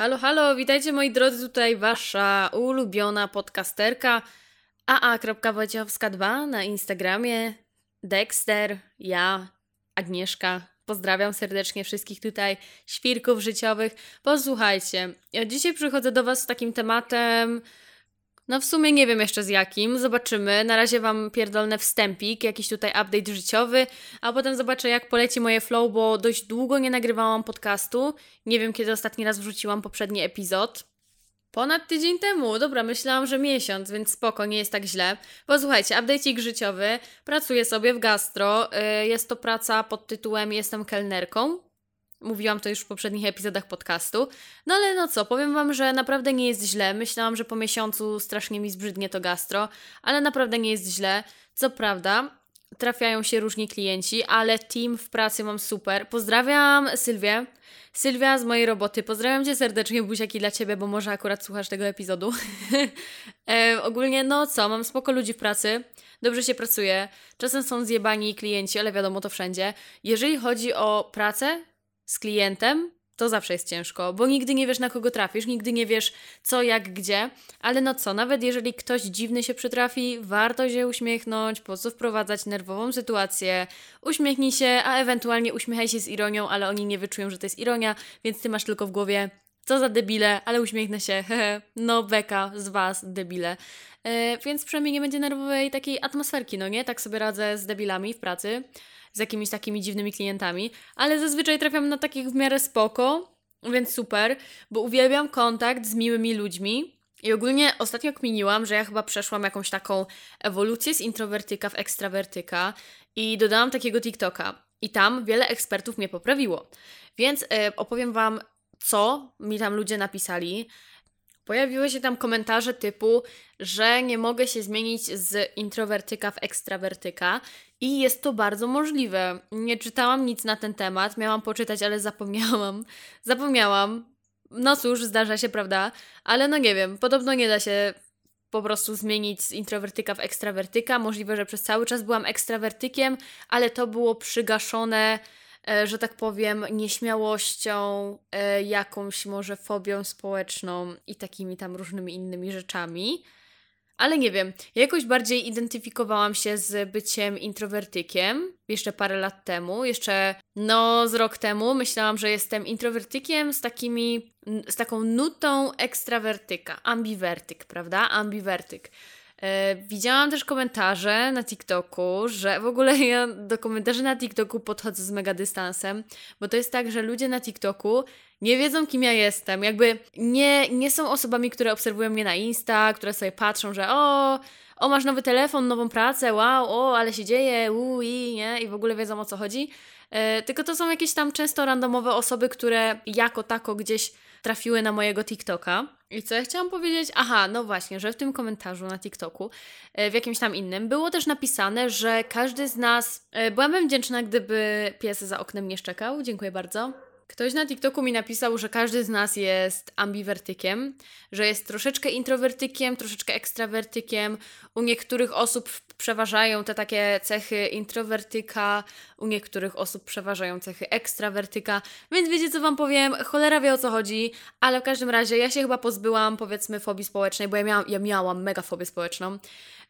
Halo, halo, witajcie moi drodzy, tutaj wasza ulubiona podcasterka aa.wojciechowska2 na Instagramie, Dexter, ja, Agnieszka. Pozdrawiam serdecznie wszystkich tutaj świrków życiowych. Posłuchajcie, ja dzisiaj przychodzę do was z takim tematem no w sumie nie wiem jeszcze z jakim, zobaczymy. Na razie Wam pierdolne wstępik, jakiś tutaj update życiowy, a potem zobaczę jak poleci moje flow, bo dość długo nie nagrywałam podcastu. Nie wiem kiedy ostatni raz wrzuciłam poprzedni epizod. Ponad tydzień temu, dobra, myślałam, że miesiąc, więc spoko, nie jest tak źle. Posłuchajcie, update'ik życiowy. Pracuję sobie w gastro. Y, jest to praca pod tytułem Jestem kelnerką. Mówiłam to już w poprzednich epizodach podcastu. No ale no co, powiem Wam, że naprawdę nie jest źle. Myślałam, że po miesiącu strasznie mi zbrzydnie to gastro, ale naprawdę nie jest źle. Co prawda, trafiają się różni klienci, ale team w pracy mam super. Pozdrawiam Sylwię. Sylwia z mojej roboty. Pozdrawiam Cię serdecznie, buziaki dla Ciebie, bo może akurat słuchasz tego epizodu. e, ogólnie, no co, mam spoko ludzi w pracy, dobrze się pracuje, czasem są zjebani klienci, ale wiadomo, to wszędzie. Jeżeli chodzi o pracę, z klientem, to zawsze jest ciężko, bo nigdy nie wiesz na kogo trafisz, nigdy nie wiesz co, jak, gdzie, ale no co, nawet jeżeli ktoś dziwny się przytrafi, warto się uśmiechnąć, po co wprowadzać nerwową sytuację, uśmiechnij się, a ewentualnie uśmiechaj się z ironią, ale oni nie wyczują, że to jest ironia, więc ty masz tylko w głowie, co za debile, ale uśmiechnę się, hehe, no beka z was, debile. E, więc przynajmniej nie będzie nerwowej takiej atmosferki, no nie? Tak sobie radzę z debilami w pracy z jakimiś takimi dziwnymi klientami, ale zazwyczaj trafiam na takich w miarę spoko, więc super, bo uwielbiam kontakt z miłymi ludźmi. I ogólnie ostatnio kminiłam, że ja chyba przeszłam jakąś taką ewolucję z introwertyka w ekstrawertyka i dodałam takiego TikToka. I tam wiele ekspertów mnie poprawiło. Więc e, opowiem Wam, co mi tam ludzie napisali. Pojawiły się tam komentarze typu, że nie mogę się zmienić z introwertyka w ekstrawertyka i jest to bardzo możliwe. Nie czytałam nic na ten temat, miałam poczytać, ale zapomniałam. Zapomniałam. No cóż, zdarza się, prawda? Ale no nie wiem, podobno nie da się po prostu zmienić z introwertyka w ekstrawertyka. Możliwe, że przez cały czas byłam ekstrawertykiem, ale to było przygaszone że tak powiem, nieśmiałością, e, jakąś może fobią społeczną i takimi tam różnymi innymi rzeczami. Ale nie wiem, jakoś bardziej identyfikowałam się z byciem introwertykiem jeszcze parę lat temu, jeszcze no z rok temu myślałam, że jestem introwertykiem z takimi, z taką nutą ekstrawertyka, ambiwertyk, prawda? Ambiwertyk. E, widziałam też komentarze na TikToku, że w ogóle ja do komentarzy na TikToku podchodzę z mega dystansem, bo to jest tak, że ludzie na TikToku nie wiedzą, kim ja jestem. Jakby nie, nie są osobami, które obserwują mnie na Insta, które sobie patrzą, że o, o masz nowy telefon, nową pracę, wow, o, ale się dzieje, ui, i, nie? I w ogóle wiedzą o co chodzi. E, tylko to są jakieś tam często randomowe osoby, które jako tako gdzieś trafiły na mojego TikToka. I co ja chciałam powiedzieć? Aha, no właśnie, że w tym komentarzu na TikToku, e, w jakimś tam innym, było też napisane, że każdy z nas. E, byłabym wdzięczna, gdyby pies za oknem nie szczekał. Dziękuję bardzo. Ktoś na TikToku mi napisał, że każdy z nas jest ambiwertykiem, że jest troszeczkę introwertykiem, troszeczkę ekstrawertykiem. U niektórych osób przeważają te takie cechy introwertyka, u niektórych osób przeważają cechy ekstrawertyka. Więc wiecie, co Wam powiem? Cholera wie o co chodzi, ale w każdym razie ja się chyba pozbyłam, powiedzmy, fobii społecznej, bo ja miałam, ja miałam mega fobię społeczną.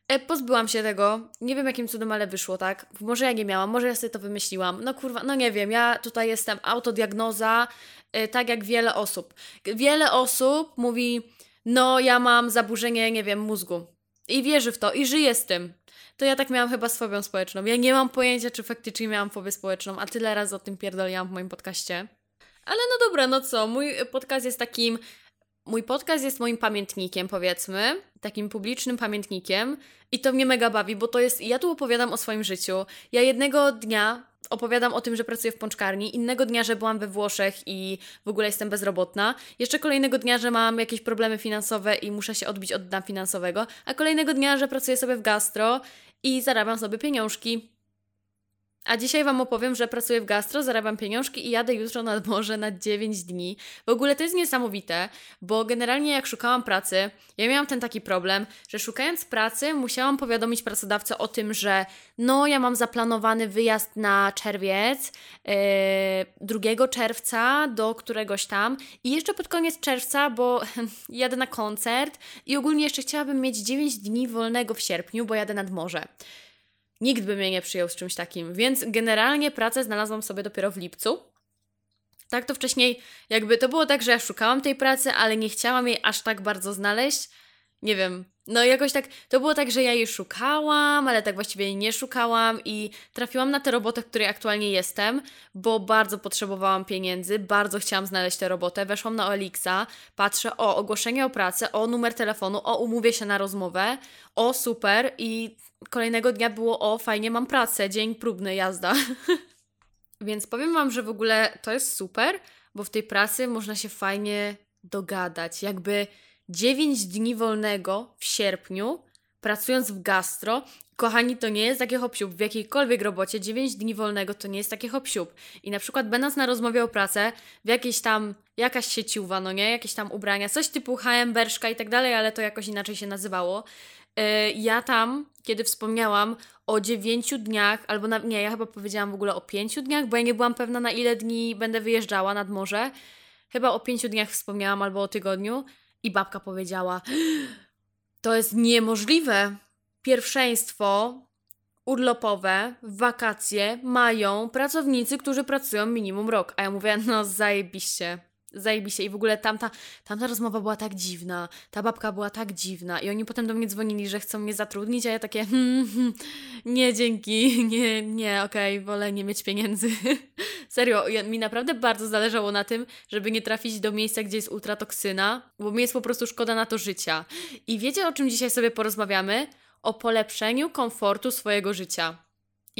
E, pozbyłam się tego. Nie wiem jakim cudem, ale wyszło, tak? Może ja nie miałam, może ja sobie to wymyśliłam. No kurwa, no nie wiem, ja tutaj jestem autodiagnoza, e, tak jak wiele osób. Wiele osób mówi, no ja mam zaburzenie, nie wiem, mózgu. I wierzy w to, i żyje z tym. To ja tak miałam chyba z fobią społeczną. Ja nie mam pojęcia, czy faktycznie miałam fobię społeczną, a tyle razy o tym pierdoliłam w moim podcaście. Ale no dobra, no co, mój podcast jest takim Mój podcast jest moim pamiętnikiem, powiedzmy, takim publicznym pamiętnikiem. I to mnie mega bawi, bo to jest, ja tu opowiadam o swoim życiu. Ja jednego dnia opowiadam o tym, że pracuję w pączkarni, innego dnia, że byłam we Włoszech i w ogóle jestem bezrobotna, jeszcze kolejnego dnia, że mam jakieś problemy finansowe i muszę się odbić od dna finansowego, a kolejnego dnia, że pracuję sobie w gastro i zarabiam sobie pieniążki. A dzisiaj Wam opowiem, że pracuję w gastro, zarabiam pieniążki i jadę jutro nad morze na 9 dni. W ogóle to jest niesamowite, bo generalnie jak szukałam pracy, ja miałam ten taki problem, że szukając pracy musiałam powiadomić pracodawcę o tym, że no ja mam zaplanowany wyjazd na czerwiec, yy, 2 czerwca do któregoś tam i jeszcze pod koniec czerwca, bo jadę na koncert i ogólnie jeszcze chciałabym mieć 9 dni wolnego w sierpniu, bo jadę nad morze. Nikt by mnie nie przyjął z czymś takim, więc generalnie pracę znalazłam sobie dopiero w lipcu. Tak to wcześniej, jakby to było tak, że ja szukałam tej pracy, ale nie chciałam jej aż tak bardzo znaleźć. Nie wiem, no jakoś tak, to było tak, że ja jej szukałam, ale tak właściwie jej nie szukałam i trafiłam na tę robotę, w której aktualnie jestem, bo bardzo potrzebowałam pieniędzy, bardzo chciałam znaleźć tę robotę. Weszłam na Olixa, patrzę, o ogłoszenie o pracę, o numer telefonu, o umówię się na rozmowę, o super i kolejnego dnia było o fajnie mam pracę, dzień próbny, jazda. Więc powiem Wam, że w ogóle to jest super, bo w tej pracy można się fajnie dogadać. Jakby 9 dni wolnego w sierpniu, pracując w gastro, kochani, to nie jest takie hop W jakiejkolwiek robocie 9 dni wolnego to nie jest takie hop I na przykład będąc na rozmowie o pracę, w jakiejś tam, jakaś sieciuwa, no nie, jakieś tam ubrania, coś typu H&M, Berszka i tak dalej, ale to jakoś inaczej się nazywało. Yy, ja tam, kiedy wspomniałam o 9 dniach, albo na, nie, ja chyba powiedziałam w ogóle o 5 dniach, bo ja nie byłam pewna na ile dni będę wyjeżdżała nad morze. Chyba o 5 dniach wspomniałam albo o tygodniu. I babka powiedziała: To jest niemożliwe. Pierwszeństwo urlopowe wakacje mają pracownicy, którzy pracują minimum rok. A ja mówię: No, zajebiście zajebiście i w ogóle tamta, tamta rozmowa była tak dziwna, ta babka była tak dziwna i oni potem do mnie dzwonili, że chcą mnie zatrudnić, a ja takie hmm, hmm, nie dzięki, nie, nie, okej, okay, wolę nie mieć pieniędzy. Serio, mi naprawdę bardzo zależało na tym, żeby nie trafić do miejsca, gdzie jest ultratoksyna, bo mi jest po prostu szkoda na to życia. I wiecie o czym dzisiaj sobie porozmawiamy? O polepszeniu komfortu swojego życia.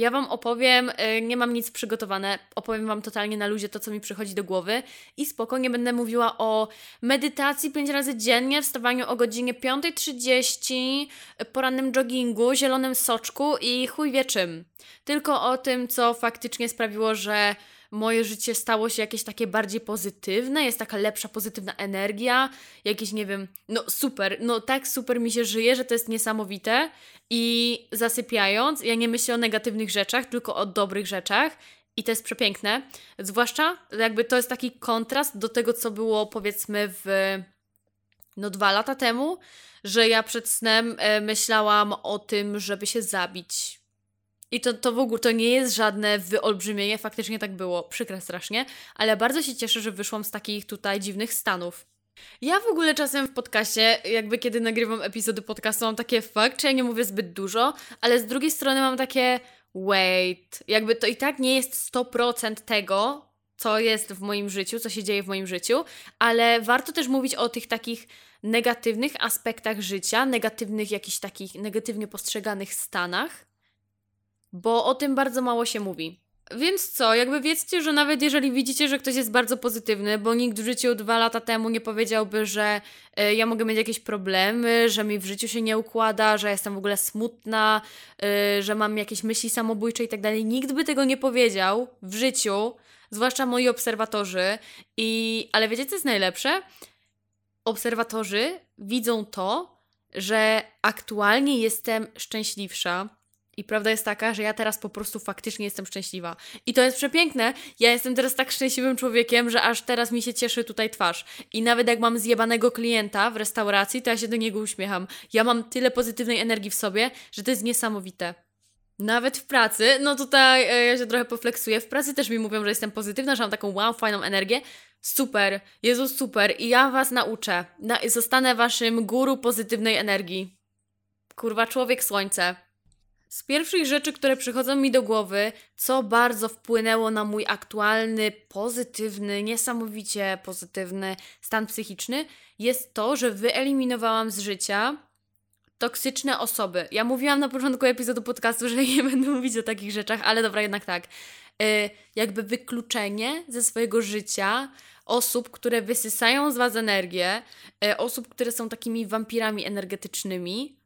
Ja Wam opowiem, y, nie mam nic przygotowane, opowiem Wam totalnie na luzie to, co mi przychodzi do głowy i spokojnie będę mówiła o medytacji 5 razy dziennie, wstawaniu o godzinie 5.30, porannym joggingu, zielonym soczku i chuj wie czym. Tylko o tym, co faktycznie sprawiło, że moje życie stało się jakieś takie bardziej pozytywne, jest taka lepsza, pozytywna energia, jakieś, nie wiem, no super, no tak super mi się żyje, że to jest niesamowite. I zasypiając, ja nie myślę o negatywnych rzeczach, tylko o dobrych rzeczach. I to jest przepiękne, zwłaszcza jakby to jest taki kontrast do tego, co było powiedzmy w no dwa lata temu, że ja przed snem e, myślałam o tym, żeby się zabić, i to, to w ogóle to nie jest żadne wyolbrzymienie, faktycznie tak było, przykre strasznie, ale bardzo się cieszę, że wyszłam z takich tutaj dziwnych stanów. Ja w ogóle czasem w podcaście, jakby kiedy nagrywam epizody podcastu, mam takie fakt, czy ja nie mówię zbyt dużo, ale z drugiej strony mam takie wait, jakby to i tak nie jest 100% tego, co jest w moim życiu, co się dzieje w moim życiu, ale warto też mówić o tych takich negatywnych aspektach życia, negatywnych jakichś takich negatywnie postrzeganych stanach, bo o tym bardzo mało się mówi. Więc co, jakby wiedzcie, że nawet jeżeli widzicie, że ktoś jest bardzo pozytywny, bo nikt w życiu dwa lata temu nie powiedziałby, że y, ja mogę mieć jakieś problemy, że mi w życiu się nie układa, że jestem w ogóle smutna, y, że mam jakieś myśli samobójcze i tak dalej. Nikt by tego nie powiedział w życiu, zwłaszcza moi obserwatorzy. I, ale wiecie, co jest najlepsze? Obserwatorzy widzą to, że aktualnie jestem szczęśliwsza i prawda jest taka, że ja teraz po prostu faktycznie jestem szczęśliwa. I to jest przepiękne. Ja jestem teraz tak szczęśliwym człowiekiem, że aż teraz mi się cieszy tutaj twarz. I nawet jak mam zjebanego klienta w restauracji, to ja się do niego uśmiecham. Ja mam tyle pozytywnej energii w sobie, że to jest niesamowite. Nawet w pracy, no tutaj e, ja się trochę pofleksuję. W pracy też mi mówią, że jestem pozytywna, że mam taką wow, fajną energię. Super, Jezus, super. I ja Was nauczę. Na, zostanę Waszym guru pozytywnej energii. Kurwa, człowiek słońce. Z pierwszych rzeczy, które przychodzą mi do głowy, co bardzo wpłynęło na mój aktualny, pozytywny, niesamowicie pozytywny stan psychiczny, jest to, że wyeliminowałam z życia toksyczne osoby. Ja mówiłam na początku epizodu podcastu, że nie będę mówić o takich rzeczach, ale dobra, jednak tak. Yy, jakby wykluczenie ze swojego życia osób, które wysysają z Was energię, yy, osób, które są takimi wampirami energetycznymi,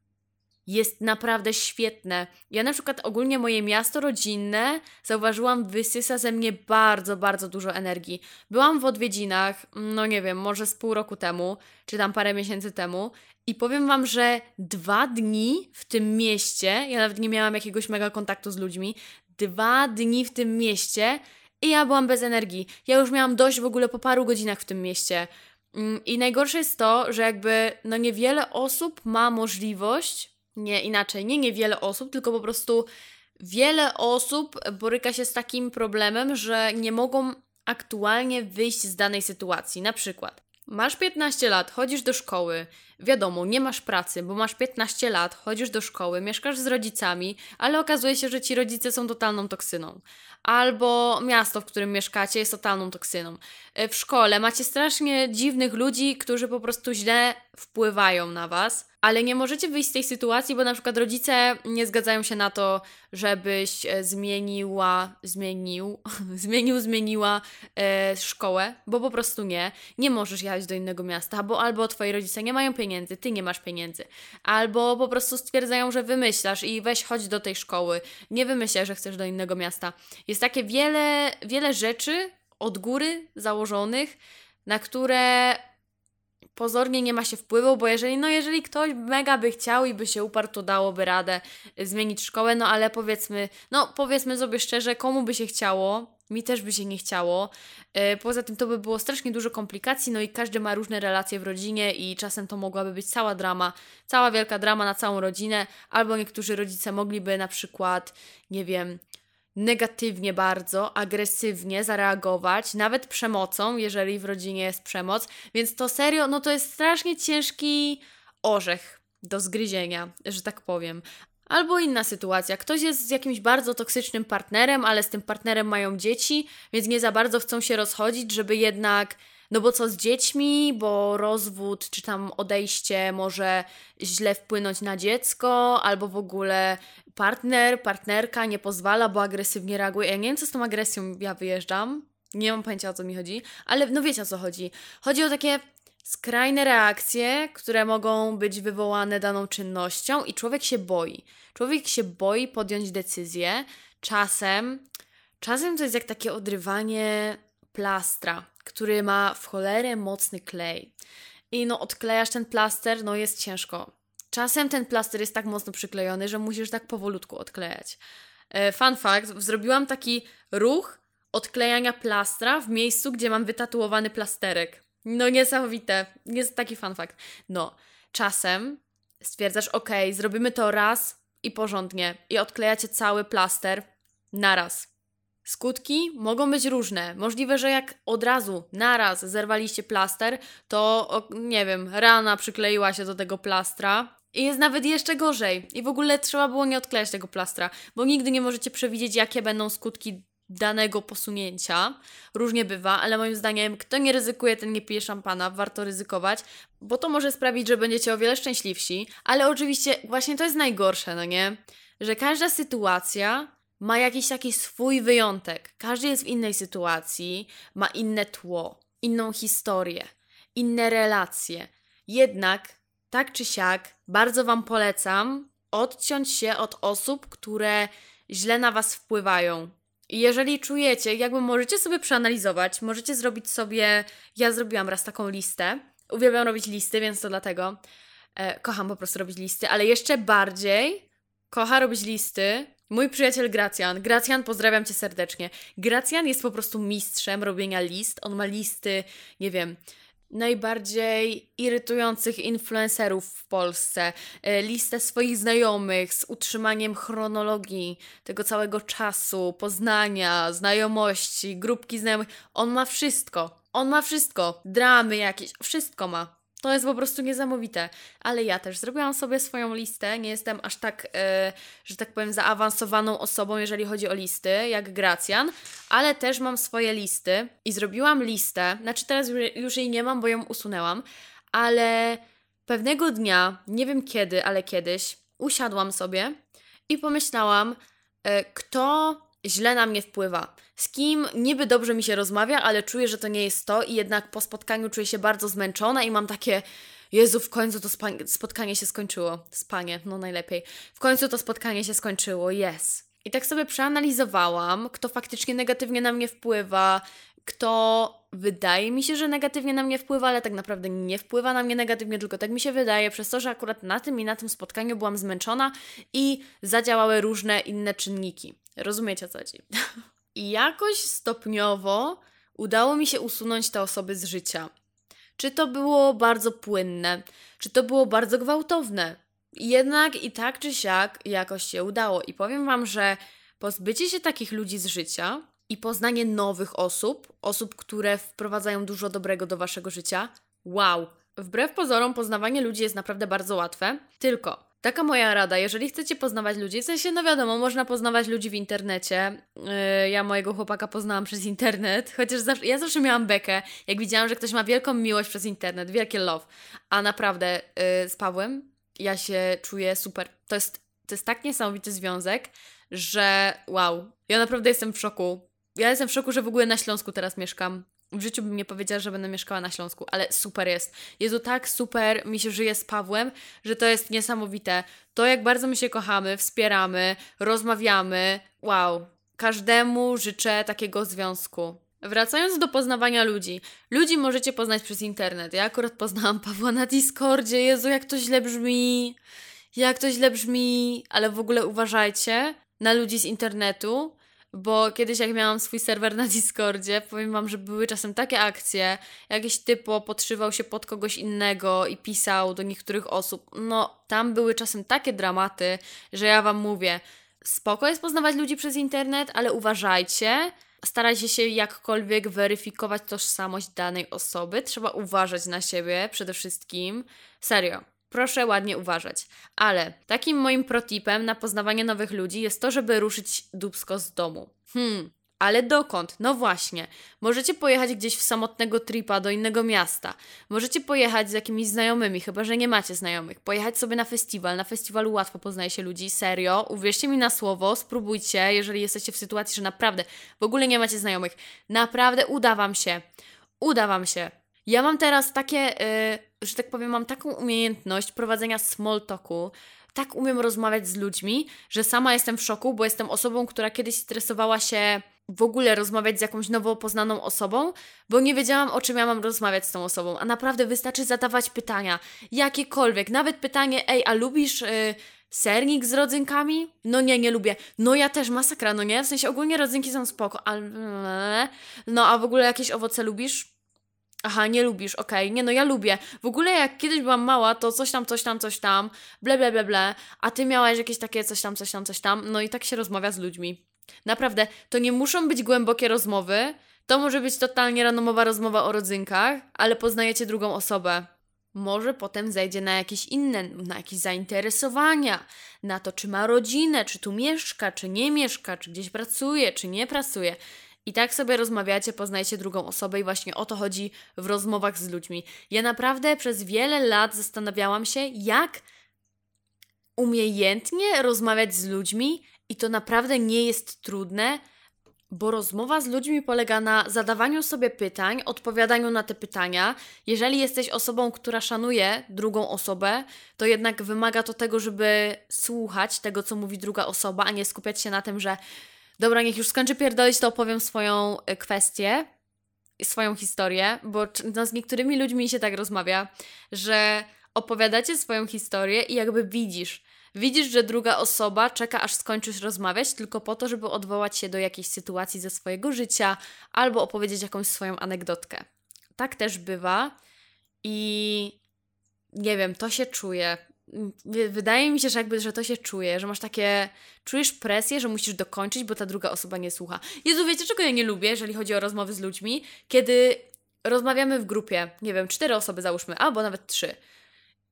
jest naprawdę świetne. Ja na przykład ogólnie moje miasto rodzinne zauważyłam wysysa ze mnie bardzo, bardzo dużo energii. Byłam w odwiedzinach, no nie wiem, może z pół roku temu, czy tam parę miesięcy temu i powiem Wam, że dwa dni w tym mieście, ja nawet nie miałam jakiegoś mega kontaktu z ludźmi, dwa dni w tym mieście i ja byłam bez energii. Ja już miałam dość w ogóle po paru godzinach w tym mieście. Mm, I najgorsze jest to, że jakby no niewiele osób ma możliwość, nie inaczej, nie niewiele osób, tylko po prostu wiele osób boryka się z takim problemem, że nie mogą aktualnie wyjść z danej sytuacji. Na przykład, masz 15 lat, chodzisz do szkoły, wiadomo, nie masz pracy, bo masz 15 lat, chodzisz do szkoły, mieszkasz z rodzicami, ale okazuje się, że ci rodzice są totalną toksyną. Albo miasto, w którym mieszkacie, jest totalną toksyną. E, w szkole macie strasznie dziwnych ludzi, którzy po prostu źle wpływają na was ale nie możecie wyjść z tej sytuacji, bo na przykład rodzice nie zgadzają się na to, żebyś e, zmieniła, zmienił, zmienił, zmieniła e, szkołę, bo po prostu nie. Nie możesz jechać do innego miasta, bo albo twoi rodzice nie mają pieniędzy, ty nie masz pieniędzy, albo po prostu stwierdzają, że wymyślasz i weź chodź do tej szkoły. Nie wymyślaj, że chcesz do innego miasta. Jest takie wiele, wiele rzeczy od góry założonych, na które pozornie nie ma się wpływu, bo jeżeli, no jeżeli ktoś mega by chciał i by się uparł, to dałoby radę zmienić szkołę, no ale powiedzmy, no powiedzmy sobie szczerze, komu by się chciało, mi też by się nie chciało. E, poza tym to by było strasznie dużo komplikacji, no i każdy ma różne relacje w rodzinie i czasem to mogłaby być cała drama, cała wielka drama na całą rodzinę, albo niektórzy rodzice mogliby na przykład, nie wiem, negatywnie bardzo, agresywnie zareagować, nawet przemocą, jeżeli w rodzinie jest przemoc. Więc to serio, no to jest strasznie ciężki orzech do zgryzienia, że tak powiem. Albo inna sytuacja. Ktoś jest z jakimś bardzo toksycznym partnerem, ale z tym partnerem mają dzieci, więc nie za bardzo chcą się rozchodzić, żeby jednak no bo co z dziećmi, bo rozwód czy tam odejście może źle wpłynąć na dziecko, albo w ogóle partner, partnerka nie pozwala, bo agresywnie reaguje. Ja nie wiem, co z tą agresją ja wyjeżdżam. Nie mam pojęcia o co mi chodzi, ale no wiecie o co chodzi. Chodzi o takie skrajne reakcje, które mogą być wywołane daną czynnością, i człowiek się boi. Człowiek się boi podjąć decyzję. Czasem, czasem to jest jak takie odrywanie plastra, który ma w cholerę mocny klej. I no, odklejasz ten plaster, no jest ciężko. Czasem ten plaster jest tak mocno przyklejony, że musisz tak powolutku odklejać. E, fun fact, zrobiłam taki ruch odklejania plastra w miejscu, gdzie mam wytatuowany plasterek. No niesamowite, jest taki fun fact. No, czasem stwierdzasz, ok, zrobimy to raz i porządnie i odklejacie cały plaster naraz. Skutki mogą być różne. Możliwe, że jak od razu, naraz zerwaliście plaster, to nie wiem, rana przykleiła się do tego plastra i jest nawet jeszcze gorzej. I w ogóle trzeba było nie odklejać tego plastra, bo nigdy nie możecie przewidzieć, jakie będą skutki danego posunięcia. Różnie bywa, ale moim zdaniem, kto nie ryzykuje, ten nie pije szampana. Warto ryzykować, bo to może sprawić, że będziecie o wiele szczęśliwsi. Ale oczywiście, właśnie to jest najgorsze, no nie? Że każda sytuacja ma jakiś taki swój wyjątek. Każdy jest w innej sytuacji, ma inne tło, inną historię, inne relacje. Jednak, tak czy siak, bardzo Wam polecam odciąć się od osób, które źle na Was wpływają. I jeżeli czujecie, jakby możecie sobie przeanalizować, możecie zrobić sobie. Ja zrobiłam raz taką listę. Uwielbiam robić listy, więc to dlatego. E, kocham po prostu robić listy, ale jeszcze bardziej kocha robić listy Mój przyjaciel Gracjan. Gracjan, pozdrawiam cię serdecznie. Gracjan jest po prostu mistrzem robienia list. On ma listy, nie wiem, najbardziej irytujących influencerów w Polsce, e, listę swoich znajomych z utrzymaniem chronologii tego całego czasu, poznania, znajomości, grupki znajomych. On ma wszystko. On ma wszystko. Dramy jakieś, wszystko ma. To jest po prostu niesamowite. Ale ja też zrobiłam sobie swoją listę. Nie jestem aż tak, e, że tak powiem, zaawansowaną osobą, jeżeli chodzi o listy, jak Gracjan, ale też mam swoje listy i zrobiłam listę. Znaczy, teraz już jej nie mam, bo ją usunęłam, ale pewnego dnia, nie wiem kiedy, ale kiedyś, usiadłam sobie i pomyślałam, e, kto źle na mnie wpływa. Z kim niby dobrze mi się rozmawia, ale czuję, że to nie jest to i jednak po spotkaniu czuję się bardzo zmęczona i mam takie Jezu, w końcu to spotkanie się skończyło. Spanie, no najlepiej. W końcu to spotkanie się skończyło, yes. I tak sobie przeanalizowałam, kto faktycznie negatywnie na mnie wpływa, kto wydaje mi się, że negatywnie na mnie wpływa, ale tak naprawdę nie wpływa na mnie negatywnie, tylko tak mi się wydaje, przez to, że akurat na tym i na tym spotkaniu byłam zmęczona i zadziałały różne inne czynniki. Rozumiecie co chodzi? I jakoś stopniowo udało mi się usunąć te osoby z życia. Czy to było bardzo płynne, czy to było bardzo gwałtowne. Jednak i tak czy siak jakoś się udało. I powiem Wam, że pozbycie się takich ludzi z życia i poznanie nowych osób, osób, które wprowadzają dużo dobrego do Waszego życia, wow! Wbrew pozorom, poznawanie ludzi jest naprawdę bardzo łatwe, tylko Taka moja rada, jeżeli chcecie poznawać ludzi, w sensie, no wiadomo, można poznawać ludzi w internecie. Yy, ja mojego chłopaka poznałam przez internet, chociaż zawsze, ja zawsze miałam bekę, jak widziałam, że ktoś ma wielką miłość przez internet, wielkie love. A naprawdę yy, z Pawłem ja się czuję super. To jest, to jest tak niesamowity związek, że wow, ja naprawdę jestem w szoku. Ja jestem w szoku, że w ogóle na Śląsku teraz mieszkam w życiu bym nie powiedziała, że będę mieszkała na Śląsku, ale super jest. Jezu, tak super mi się żyje z Pawłem, że to jest niesamowite. To, jak bardzo my się kochamy, wspieramy, rozmawiamy. Wow. Każdemu życzę takiego związku. Wracając do poznawania ludzi. Ludzi możecie poznać przez internet. Ja akurat poznałam Pawła na Discordzie. Jezu, jak to źle brzmi. Jak to źle brzmi. Ale w ogóle uważajcie na ludzi z internetu bo kiedyś jak miałam swój serwer na Discordzie, powiem wam, że były czasem takie akcje, jakiś typo podszywał się pod kogoś innego i pisał do niektórych osób. No, tam były czasem takie dramaty, że ja wam mówię, spoko jest poznawać ludzi przez internet, ale uważajcie, starajcie się jakkolwiek weryfikować tożsamość danej osoby. Trzeba uważać na siebie przede wszystkim. Serio proszę ładnie uważać. Ale takim moim protipem na poznawanie nowych ludzi jest to, żeby ruszyć dubsko z domu. Hmm, ale dokąd? No właśnie. Możecie pojechać gdzieś w samotnego tripa do innego miasta. Możecie pojechać z jakimiś znajomymi, chyba że nie macie znajomych. Pojechać sobie na festiwal. Na festiwalu łatwo poznaje się ludzi. Serio. Uwierzcie mi na słowo. Spróbujcie, jeżeli jesteście w sytuacji, że naprawdę w ogóle nie macie znajomych. Naprawdę uda wam się. Uda wam się. Ja mam teraz takie, yy, że tak powiem, mam taką umiejętność prowadzenia small talku, tak umiem rozmawiać z ludźmi, że sama jestem w szoku, bo jestem osobą, która kiedyś stresowała się w ogóle rozmawiać z jakąś nowo poznaną osobą, bo nie wiedziałam, o czym ja mam rozmawiać z tą osobą. A naprawdę wystarczy zadawać pytania, jakiekolwiek, nawet pytanie, ej, a lubisz yy, sernik z rodzynkami? No nie, nie lubię. No ja też, masakra, no nie? W sensie ogólnie rodzynki są spoko, ale... No a w ogóle jakieś owoce lubisz? Aha, nie lubisz, okej, okay. nie no ja lubię. W ogóle jak kiedyś byłam mała, to coś tam, coś tam, coś tam, ble, ble, ble, ble, a ty miałaś jakieś takie coś tam, coś tam, coś tam, no i tak się rozmawia z ludźmi. Naprawdę, to nie muszą być głębokie rozmowy, to może być totalnie randomowa rozmowa o rodzynkach, ale poznajecie drugą osobę. Może potem zejdzie na jakieś inne, na jakieś zainteresowania, na to, czy ma rodzinę, czy tu mieszka, czy nie mieszka, czy gdzieś pracuje, czy nie pracuje. I tak sobie rozmawiacie, poznajcie drugą osobę i właśnie o to chodzi w rozmowach z ludźmi. Ja naprawdę przez wiele lat zastanawiałam się, jak umiejętnie rozmawiać z ludźmi i to naprawdę nie jest trudne, bo rozmowa z ludźmi polega na zadawaniu sobie pytań, odpowiadaniu na te pytania. Jeżeli jesteś osobą, która szanuje drugą osobę, to jednak wymaga to tego, żeby słuchać tego, co mówi druga osoba, a nie skupiać się na tym, że Dobra, niech już skończę pierdolić, to opowiem swoją y, kwestię, swoją historię, bo no, z niektórymi ludźmi się tak rozmawia, że opowiadacie swoją historię i jakby widzisz, widzisz, że druga osoba czeka, aż skończysz rozmawiać, tylko po to, żeby odwołać się do jakiejś sytuacji ze swojego życia albo opowiedzieć jakąś swoją anegdotkę. Tak też bywa i nie wiem, to się czuje wydaje mi się, że jakby, że to się czuje, że masz takie, czujesz presję, że musisz dokończyć, bo ta druga osoba nie słucha. Jezu, wiecie czego ja nie lubię, jeżeli chodzi o rozmowy z ludźmi? Kiedy rozmawiamy w grupie, nie wiem, cztery osoby załóżmy, albo nawet trzy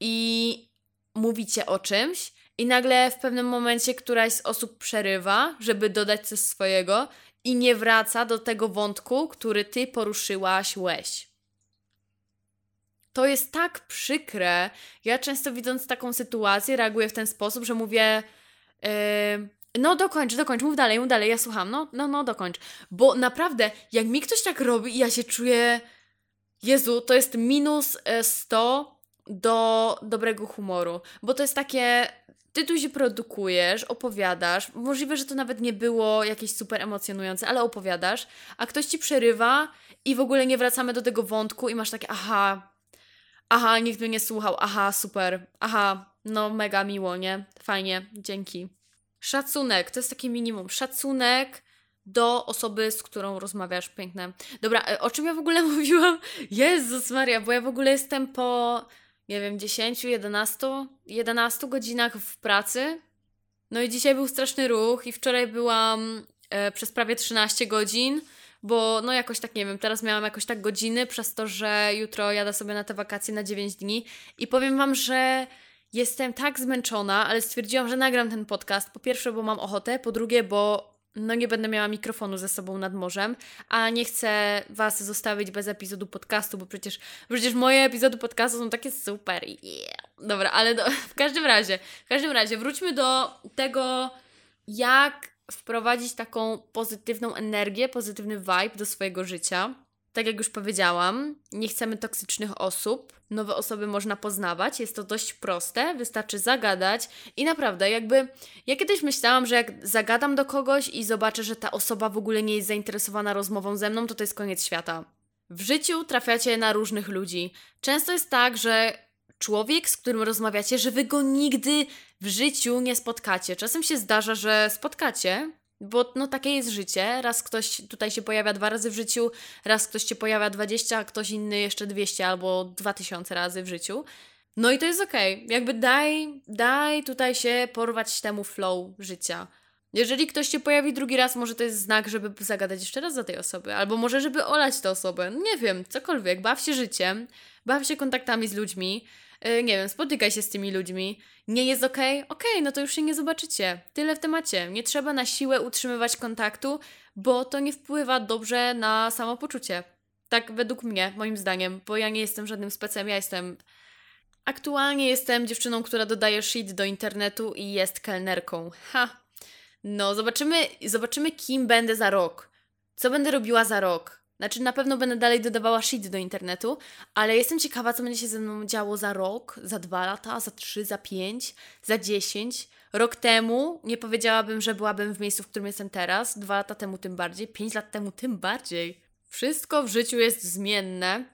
i mówicie o czymś i nagle w pewnym momencie któraś z osób przerywa, żeby dodać coś swojego i nie wraca do tego wątku, który ty poruszyłaś łeś. To jest tak przykre. Ja często widząc taką sytuację reaguję w ten sposób, że mówię yy, No dokończ, dokończ, mów dalej, mów dalej, ja słucham, no, no, no, dokończ. Bo naprawdę, jak mi ktoś tak robi, ja się czuję, Jezu, to jest minus 100 e, do dobrego humoru, bo to jest takie, ty tu się produkujesz, opowiadasz, możliwe, że to nawet nie było jakieś super emocjonujące, ale opowiadasz, a ktoś ci przerywa i w ogóle nie wracamy do tego wątku i masz takie, aha, aha, nikt mnie nie słuchał, aha, super, aha, no mega miło, nie? Fajnie, dzięki. Szacunek, to jest takie minimum. Szacunek do osoby, z którą rozmawiasz. Piękne. Dobra, e, o czym ja w ogóle mówiłam? Jezus Maria, bo ja w ogóle jestem po, nie wiem, 10, 11, 11 godzinach w pracy. No i dzisiaj był straszny ruch i wczoraj byłam e, przez prawie 13 godzin, bo no jakoś tak, nie wiem, teraz miałam jakoś tak godziny przez to, że jutro jadę sobie na te wakacje na 9 dni i powiem Wam, że Jestem tak zmęczona, ale stwierdziłam, że nagram ten podcast. Po pierwsze, bo mam ochotę, po drugie, bo no nie będę miała mikrofonu ze sobą nad morzem, a nie chcę Was zostawić bez epizodu podcastu, bo przecież, przecież moje epizody podcastu są takie super. Yeah. Dobra, ale do, w każdym razie, w każdym razie wróćmy do tego, jak wprowadzić taką pozytywną energię, pozytywny vibe do swojego życia. Tak jak już powiedziałam, nie chcemy toksycznych osób. Nowe osoby można poznawać, jest to dość proste, wystarczy zagadać i naprawdę, jakby ja kiedyś myślałam, że jak zagadam do kogoś i zobaczę, że ta osoba w ogóle nie jest zainteresowana rozmową ze mną, to to jest koniec świata. W życiu trafiacie na różnych ludzi. Często jest tak, że człowiek, z którym rozmawiacie, że wy go nigdy w życiu nie spotkacie. Czasem się zdarza, że spotkacie, bo no takie jest życie. Raz ktoś tutaj się pojawia dwa razy w życiu, raz ktoś się pojawia 20, a ktoś inny jeszcze 200 albo 2000 razy w życiu. No i to jest okej. Okay. Jakby daj, daj tutaj się porwać temu flow życia. Jeżeli ktoś się pojawi drugi raz, może to jest znak, żeby zagadać jeszcze raz za tej osoby, albo może, żeby olać tę osobę. Nie wiem, cokolwiek. Baw się życiem, baw się kontaktami z ludźmi, nie wiem, spotykaj się z tymi ludźmi. Nie jest okej? Okay? Okej, okay, no to już się nie zobaczycie. Tyle w temacie. Nie trzeba na siłę utrzymywać kontaktu, bo to nie wpływa dobrze na samopoczucie. Tak według mnie, moim zdaniem, bo ja nie jestem żadnym specem, ja jestem Aktualnie jestem dziewczyną, która dodaje shit do internetu i jest kelnerką. Ha, no, zobaczymy, zobaczymy, kim będę za rok. Co będę robiła za rok. Znaczy, na pewno będę dalej dodawała shit do internetu, ale jestem ciekawa, co będzie się ze mną działo za rok, za dwa lata, za trzy, za pięć, za dziesięć. Rok temu nie powiedziałabym, że byłabym w miejscu, w którym jestem teraz. Dwa lata temu tym bardziej, pięć lat temu tym bardziej. Wszystko w życiu jest zmienne.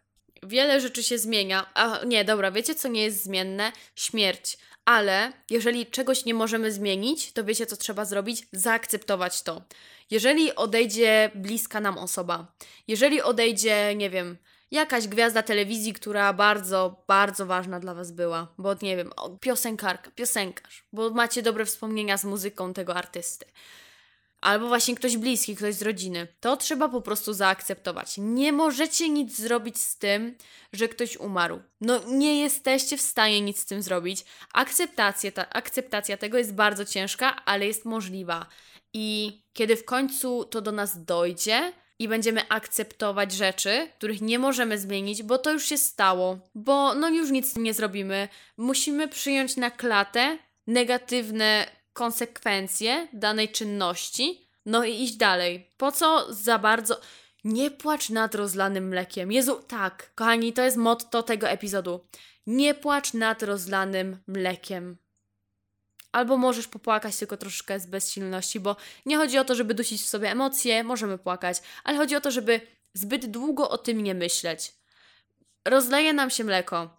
Wiele rzeczy się zmienia. A nie, dobra, wiecie co nie jest zmienne? Śmierć ale jeżeli czegoś nie możemy zmienić, to wiecie, co trzeba zrobić? Zaakceptować to. Jeżeli odejdzie bliska nam osoba, jeżeli odejdzie, nie wiem, jakaś gwiazda telewizji, która bardzo, bardzo ważna dla Was była, bo nie wiem, piosenkarka, piosenkarz, bo macie dobre wspomnienia z muzyką tego artysty albo właśnie ktoś bliski, ktoś z rodziny. To trzeba po prostu zaakceptować. Nie możecie nic zrobić z tym, że ktoś umarł. No nie jesteście w stanie nic z tym zrobić. Akceptacja, ta, akceptacja tego jest bardzo ciężka, ale jest możliwa. I kiedy w końcu to do nas dojdzie, i będziemy akceptować rzeczy, których nie możemy zmienić, bo to już się stało, bo no już nic nie zrobimy. Musimy przyjąć na klatę negatywne konsekwencje danej czynności, no i iść dalej. Po co za bardzo. Nie płacz nad rozlanym mlekiem. Jezu, tak, kochani, to jest motto tego epizodu. Nie płacz nad rozlanym mlekiem. Albo możesz popłakać tylko troszeczkę z bezsilności, bo nie chodzi o to, żeby dusić w sobie emocje, możemy płakać, ale chodzi o to, żeby zbyt długo o tym nie myśleć. Rozleje nam się mleko.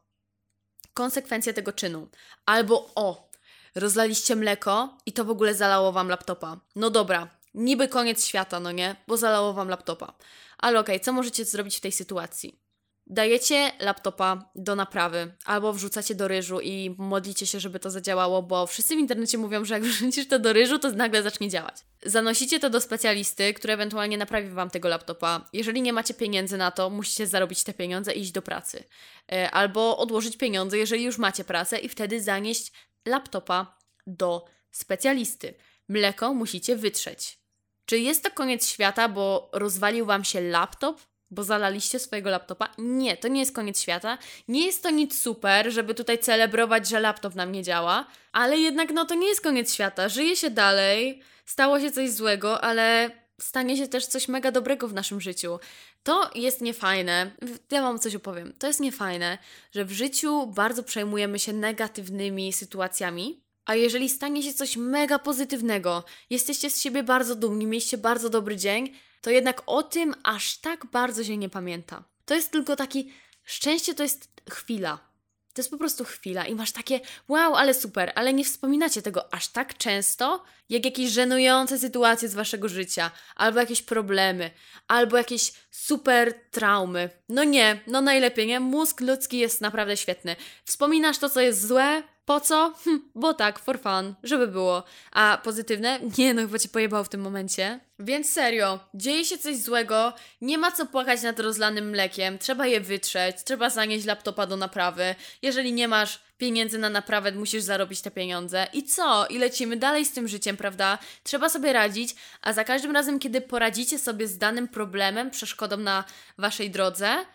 Konsekwencje tego czynu. Albo o, rozlaliście mleko i to w ogóle zalało wam laptopa. No dobra, niby koniec świata, no nie? Bo zalało wam laptopa. Ale okej, okay, co możecie zrobić w tej sytuacji? Dajecie laptopa do naprawy albo wrzucacie do ryżu i modlicie się, żeby to zadziałało, bo wszyscy w internecie mówią, że jak wrzucisz to do ryżu, to nagle zacznie działać. Zanosicie to do specjalisty, który ewentualnie naprawi wam tego laptopa. Jeżeli nie macie pieniędzy na to, musicie zarobić te pieniądze i iść do pracy. E, albo odłożyć pieniądze, jeżeli już macie pracę i wtedy zanieść laptopa do specjalisty. Mleko musicie wytrzeć. Czy jest to koniec świata, bo rozwalił wam się laptop? Bo zalaliście swojego laptopa. Nie, to nie jest koniec świata. Nie jest to nic super, żeby tutaj celebrować, że laptop nam nie działa, ale jednak no to nie jest koniec świata. Żyje się dalej, stało się coś złego, ale stanie się też coś mega dobrego w naszym życiu. To jest niefajne. Ja Wam coś opowiem. To jest niefajne, że w życiu bardzo przejmujemy się negatywnymi sytuacjami, a jeżeli stanie się coś mega pozytywnego, jesteście z siebie bardzo dumni, mieliście bardzo dobry dzień, to jednak o tym aż tak bardzo się nie pamięta. To jest tylko taki, szczęście to jest chwila. To jest po prostu chwila i masz takie, wow, ale super, ale nie wspominacie tego aż tak często, jak jakieś żenujące sytuacje z waszego życia, albo jakieś problemy, albo jakieś super traumy. No nie, no najlepiej, nie? Mózg ludzki jest naprawdę świetny. Wspominasz to, co jest złe, po co? Hm, bo tak, for fun, żeby było. A pozytywne? Nie, no chyba cię pojebał w tym momencie. Więc serio, dzieje się coś złego, nie ma co płakać nad rozlanym mlekiem, trzeba je wytrzeć, trzeba zanieść laptopa do naprawy. Jeżeli nie masz pieniędzy na naprawę, musisz zarobić te pieniądze. I co? I lecimy dalej z tym życiem, prawda? Trzeba sobie radzić, a za każdym razem, kiedy poradzicie sobie z danym problemem, przeszkodą na waszej drodze,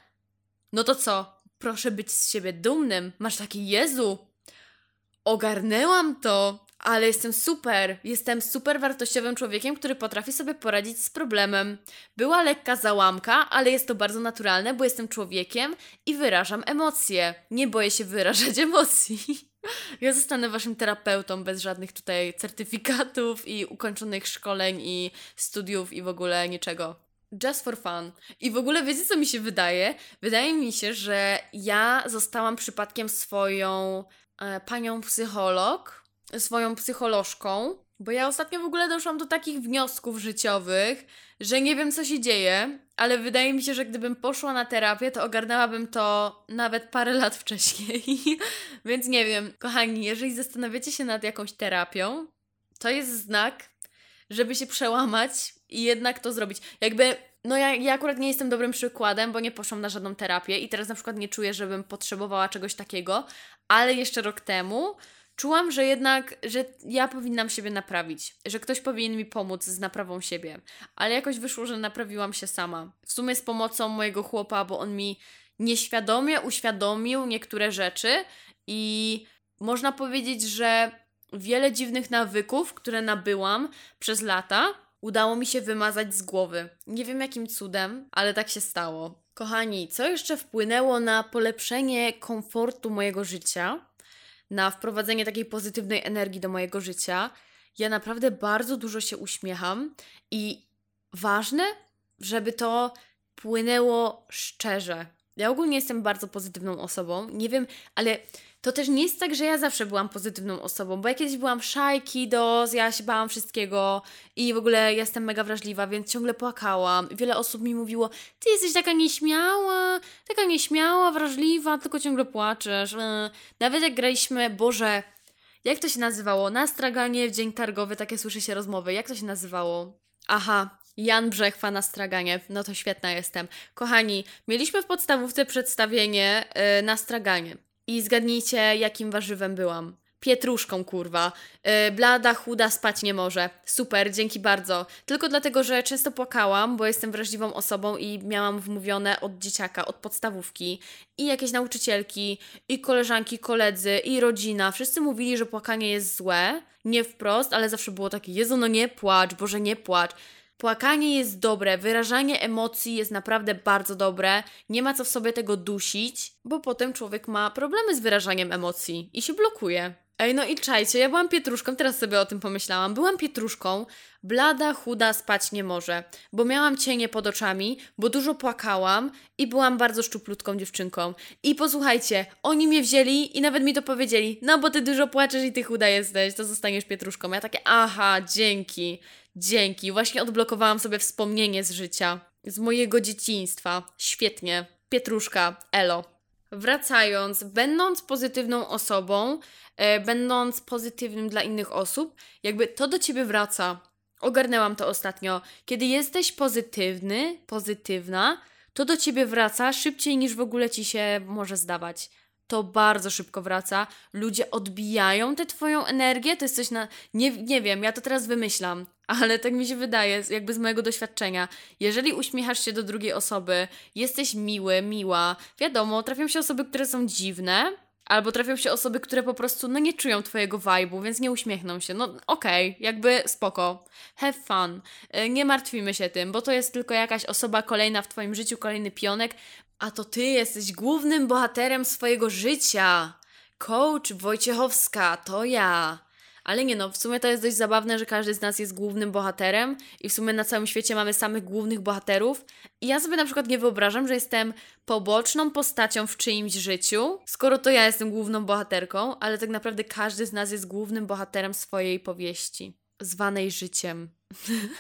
no to co? Proszę być z siebie dumnym. Masz taki Jezu, ogarnęłam to, ale jestem super. Jestem super wartościowym człowiekiem, który potrafi sobie poradzić z problemem. Była lekka załamka, ale jest to bardzo naturalne, bo jestem człowiekiem i wyrażam emocje. Nie boję się wyrażać emocji. Ja zostanę waszym terapeutą bez żadnych tutaj certyfikatów i ukończonych szkoleń i studiów i w ogóle niczego. Just for fun. I w ogóle wiecie, co mi się wydaje? Wydaje mi się, że ja zostałam przypadkiem swoją panią psycholog, swoją psycholożką, bo ja ostatnio w ogóle doszłam do takich wniosków życiowych, że nie wiem, co się dzieje, ale wydaje mi się, że gdybym poszła na terapię, to ogarnęłabym to nawet parę lat wcześniej. Więc nie wiem, kochani, jeżeli zastanawiacie się nad jakąś terapią, to jest znak, żeby się przełamać i jednak to zrobić. Jakby no ja, ja akurat nie jestem dobrym przykładem, bo nie poszłam na żadną terapię i teraz na przykład nie czuję, żebym potrzebowała czegoś takiego, ale jeszcze rok temu czułam, że jednak, że ja powinnam siebie naprawić, że ktoś powinien mi pomóc z naprawą siebie, ale jakoś wyszło, że naprawiłam się sama. W sumie z pomocą mojego chłopa, bo on mi nieświadomie uświadomił niektóre rzeczy i można powiedzieć, że wiele dziwnych nawyków, które nabyłam przez lata, udało mi się wymazać z głowy. Nie wiem jakim cudem, ale tak się stało. Kochani, co jeszcze wpłynęło na polepszenie komfortu mojego życia, na wprowadzenie takiej pozytywnej energii do mojego życia? Ja naprawdę bardzo dużo się uśmiecham i ważne, żeby to płynęło szczerze. Ja ogólnie jestem bardzo pozytywną osobą. Nie wiem, ale to też nie jest tak, że ja zawsze byłam pozytywną osobą, bo ja kiedyś byłam szajki, dos, ja się bałam wszystkiego i w ogóle jestem mega wrażliwa, więc ciągle płakałam. Wiele osób mi mówiło, ty jesteś taka nieśmiała, taka nieśmiała, wrażliwa, tylko ciągle płaczesz. E, nawet jak graliśmy, Boże, jak to się nazywało? Na straganie w dzień targowy, takie słyszy się rozmowy. Jak to się nazywało? Aha, Jan Brzechwa na straganie. No to świetna jestem. Kochani, mieliśmy w podstawówce przedstawienie yy, na straganie. I zgadnijcie, jakim warzywem byłam. Pietruszką, kurwa. Yy, blada, chuda, spać nie może. Super, dzięki bardzo. Tylko dlatego, że często płakałam, bo jestem wrażliwą osobą i miałam wmówione od dzieciaka, od podstawówki. I jakieś nauczycielki, i koleżanki, koledzy, i rodzina. Wszyscy mówili, że płakanie jest złe. Nie wprost, ale zawsze było takie, Jezu, no nie płacz, Boże, nie płacz. Płakanie jest dobre, wyrażanie emocji jest naprawdę bardzo dobre. Nie ma co w sobie tego dusić, bo potem człowiek ma problemy z wyrażaniem emocji i się blokuje. Ej, no i czajcie, ja byłam pietruszką, teraz sobie o tym pomyślałam. Byłam pietruszką, blada, chuda, spać nie może, bo miałam cienie pod oczami, bo dużo płakałam i byłam bardzo szczuplutką dziewczynką. I posłuchajcie, oni mnie wzięli i nawet mi to powiedzieli, no bo ty dużo płaczesz i ty chuda jesteś, to zostaniesz pietruszką. Ja takie, aha, dzięki. Dzięki, właśnie odblokowałam sobie wspomnienie z życia, z mojego dzieciństwa. Świetnie. Pietruszka, elo. Wracając, będąc pozytywną osobą, e, będąc pozytywnym dla innych osób, jakby to do ciebie wraca. Ogarnęłam to ostatnio. Kiedy jesteś pozytywny, pozytywna, to do ciebie wraca szybciej niż w ogóle ci się może zdawać to bardzo szybko wraca. Ludzie odbijają tę twoją energię, to jest coś na. Nie, nie wiem, ja to teraz wymyślam. Ale tak mi się wydaje, jakby z mojego doświadczenia. Jeżeli uśmiechasz się do drugiej osoby, jesteś miły, miła, wiadomo, trafią się osoby, które są dziwne, albo trafią się osoby, które po prostu no nie czują twojego vibe'u, więc nie uśmiechną się. No okej, okay, jakby spoko. Have fun. E, nie martwimy się tym, bo to jest tylko jakaś osoba kolejna w twoim życiu, kolejny pionek, a to ty jesteś głównym bohaterem swojego życia. Coach Wojciechowska, to ja. Ale nie no, w sumie to jest dość zabawne, że każdy z nas jest głównym bohaterem i w sumie na całym świecie mamy samych głównych bohaterów. I ja sobie na przykład nie wyobrażam, że jestem poboczną postacią w czyimś życiu, skoro to ja jestem główną bohaterką, ale tak naprawdę każdy z nas jest głównym bohaterem swojej powieści, zwanej życiem.